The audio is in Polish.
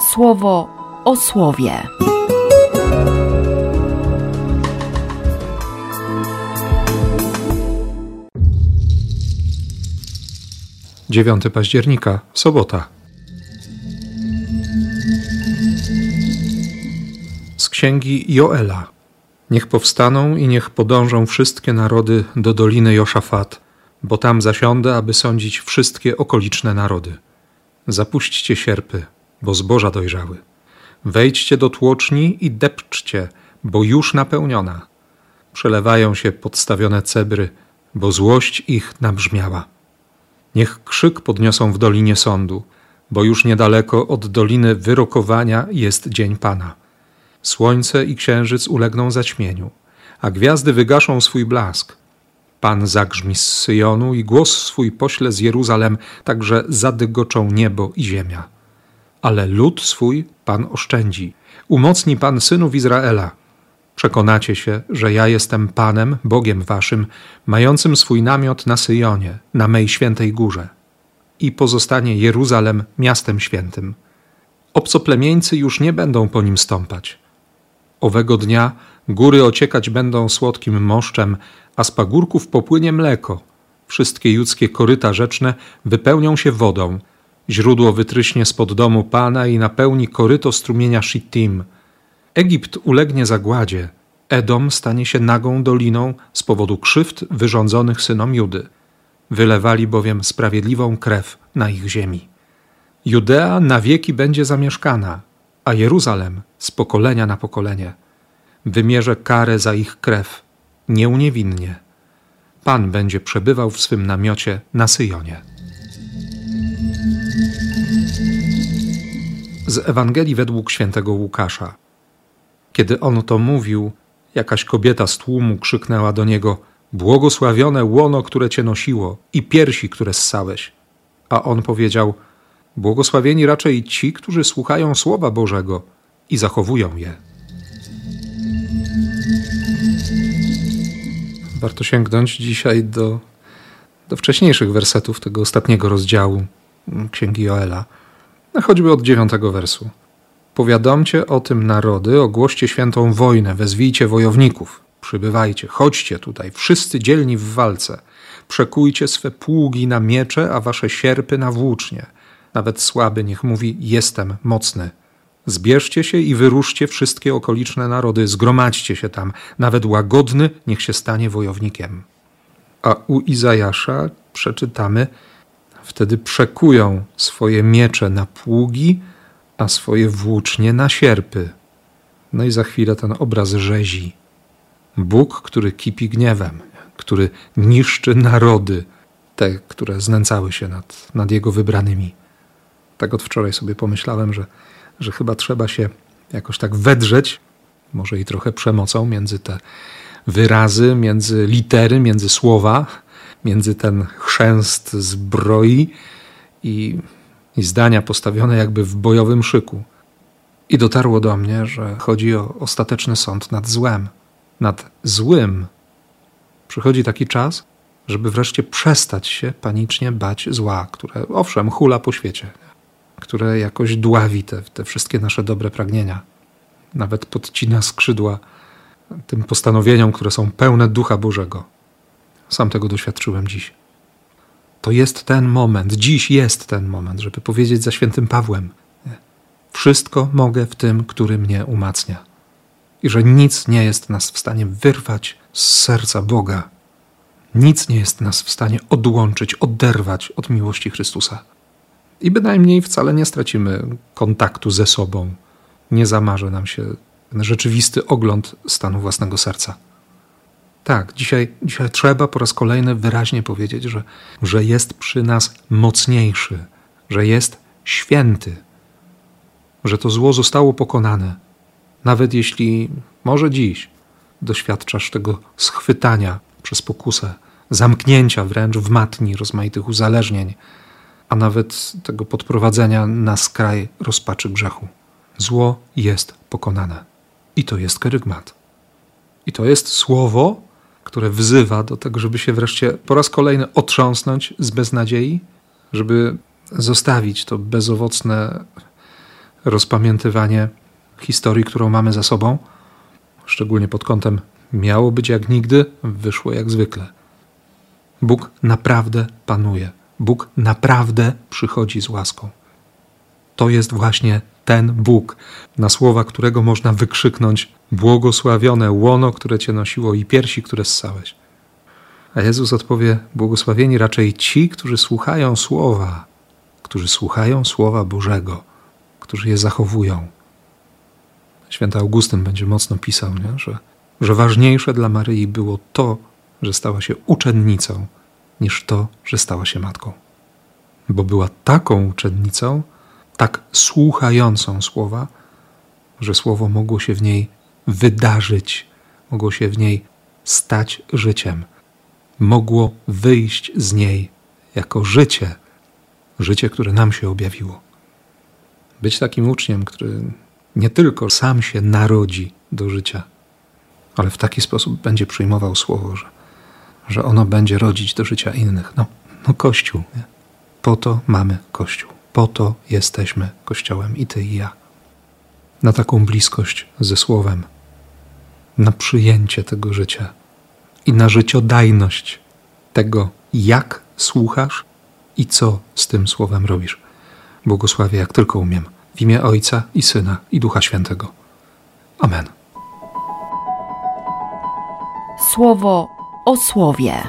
słowo o słowie. 9 października, sobota. Z księgi Joela. Niech powstaną i niech podążą wszystkie narody do doliny Joszafat, bo tam zasiądę, aby sądzić wszystkie okoliczne narody. Zapuśćcie sierpy, bo zboża dojrzały. Wejdźcie do tłoczni i depczcie, bo już napełniona. Przelewają się podstawione cebry, bo złość ich nabrzmiała. Niech krzyk podniosą w dolinie sądu, bo już niedaleko od doliny wyrokowania jest dzień Pana. Słońce i księżyc ulegną zaćmieniu, a gwiazdy wygaszą swój blask. Pan zagrzmi z Syjonu i głos swój pośle z Jeruzalem, także zadygoczą niebo i ziemia. Ale lud swój Pan oszczędzi, umocni Pan synów Izraela. Przekonacie się, że ja jestem Panem, Bogiem waszym, mającym swój namiot na Syjonie, na mej świętej górze. I pozostanie Jeruzalem miastem świętym. Obcoplemieńcy już nie będą po nim stąpać. Owego dnia góry ociekać będą słodkim moszczem, a z pagórków popłynie mleko. Wszystkie judzkie koryta rzeczne wypełnią się wodą. Źródło wytryśnie spod domu Pana i napełni koryto strumienia Shittim – Egipt ulegnie zagładzie, Edom stanie się nagą doliną z powodu krzywd wyrządzonych synom Judy. Wylewali bowiem sprawiedliwą krew na ich ziemi. Judea na wieki będzie zamieszkana, a Jeruzalem z pokolenia na pokolenie. Wymierzę karę za ich krew, nieuniewinnie. Pan będzie przebywał w swym namiocie na Syjonie. Z Ewangelii według świętego Łukasza. Kiedy on to mówił, jakaś kobieta z tłumu krzyknęła do niego: Błogosławione łono, które cię nosiło, i piersi, które ssałeś. A on powiedział: Błogosławieni raczej ci, którzy słuchają słowa Bożego i zachowują je. Warto sięgnąć dzisiaj do, do wcześniejszych wersetów tego ostatniego rozdziału Księgi Joela, choćby od dziewiątego wersu. Powiadomcie o tym narody, ogłoście świętą wojnę, wezwijcie wojowników. Przybywajcie, chodźcie tutaj, wszyscy dzielni w walce. Przekujcie swe pługi na miecze, a wasze sierpy na włócznie. Nawet słaby niech mówi: Jestem mocny. Zbierzcie się i wyruszcie wszystkie okoliczne narody, zgromadźcie się tam, nawet łagodny niech się stanie wojownikiem. A u Izajasza przeczytamy: Wtedy przekują swoje miecze na pługi, a swoje włócznie na sierpy. No i za chwilę ten obraz rzezi. Bóg, który kipi gniewem, który niszczy narody, te, które znęcały się nad, nad Jego wybranymi. Tak od wczoraj sobie pomyślałem, że, że chyba trzeba się jakoś tak wedrzeć, może i trochę przemocą między te wyrazy, między litery, między słowa, między ten chrzęst zbroi i i zdania postawione jakby w bojowym szyku. I dotarło do mnie, że chodzi o ostateczny sąd nad złem. Nad złym. Przychodzi taki czas, żeby wreszcie przestać się panicznie bać zła, które owszem hula po świecie, które jakoś dławi te, te wszystkie nasze dobre pragnienia. Nawet podcina skrzydła tym postanowieniom, które są pełne ducha Bożego. Sam tego doświadczyłem dziś. To jest ten moment, dziś jest ten moment, żeby powiedzieć za świętym Pawłem: Wszystko mogę w tym, który mnie umacnia. I że nic nie jest nas w stanie wyrwać z serca Boga. Nic nie jest nas w stanie odłączyć, oderwać od miłości Chrystusa. I bynajmniej wcale nie stracimy kontaktu ze sobą. Nie zamarzy nam się ten rzeczywisty ogląd stanu własnego serca. Tak, dzisiaj, dzisiaj trzeba po raz kolejny wyraźnie powiedzieć, że, że jest przy nas mocniejszy, że jest święty, że to zło zostało pokonane. Nawet jeśli może dziś doświadczasz tego schwytania przez pokusę, zamknięcia wręcz w matni rozmaitych uzależnień, a nawet tego podprowadzenia na skraj rozpaczy grzechu. Zło jest pokonane. I to jest kerygmat. I to jest słowo, które wzywa do tego, żeby się wreszcie po raz kolejny otrząsnąć z beznadziei, żeby zostawić to bezowocne rozpamiętywanie historii, którą mamy za sobą, szczególnie pod kątem miało być jak nigdy, wyszło jak zwykle. Bóg naprawdę panuje. Bóg naprawdę przychodzi z łaską. To jest właśnie ten Bóg, na słowa którego można wykrzyknąć: Błogosławione łono, które cię nosiło, i piersi, które ssałeś. A Jezus odpowie: Błogosławieni raczej ci, którzy słuchają słowa, którzy słuchają słowa Bożego, którzy je zachowują. Święty Augustyn będzie mocno pisał, nie? Że, że ważniejsze dla Maryi było to, że stała się uczennicą, niż to, że stała się matką. Bo była taką uczennicą, tak słuchającą słowa, że słowo mogło się w niej wydarzyć, mogło się w niej stać życiem, mogło wyjść z niej jako życie, życie, które nam się objawiło. Być takim uczniem, który nie tylko sam się narodzi do życia, ale w taki sposób będzie przyjmował słowo, że, że ono będzie rodzić do życia innych. No, no Kościół. Nie? Po to mamy Kościół. Po to jesteśmy Kościołem i ty i ja. Na taką bliskość ze Słowem, na przyjęcie tego życia i na życiodajność tego, jak słuchasz i co z tym Słowem robisz. Błogosławię jak tylko umiem. W imię Ojca i Syna i Ducha Świętego. Amen. Słowo o słowie.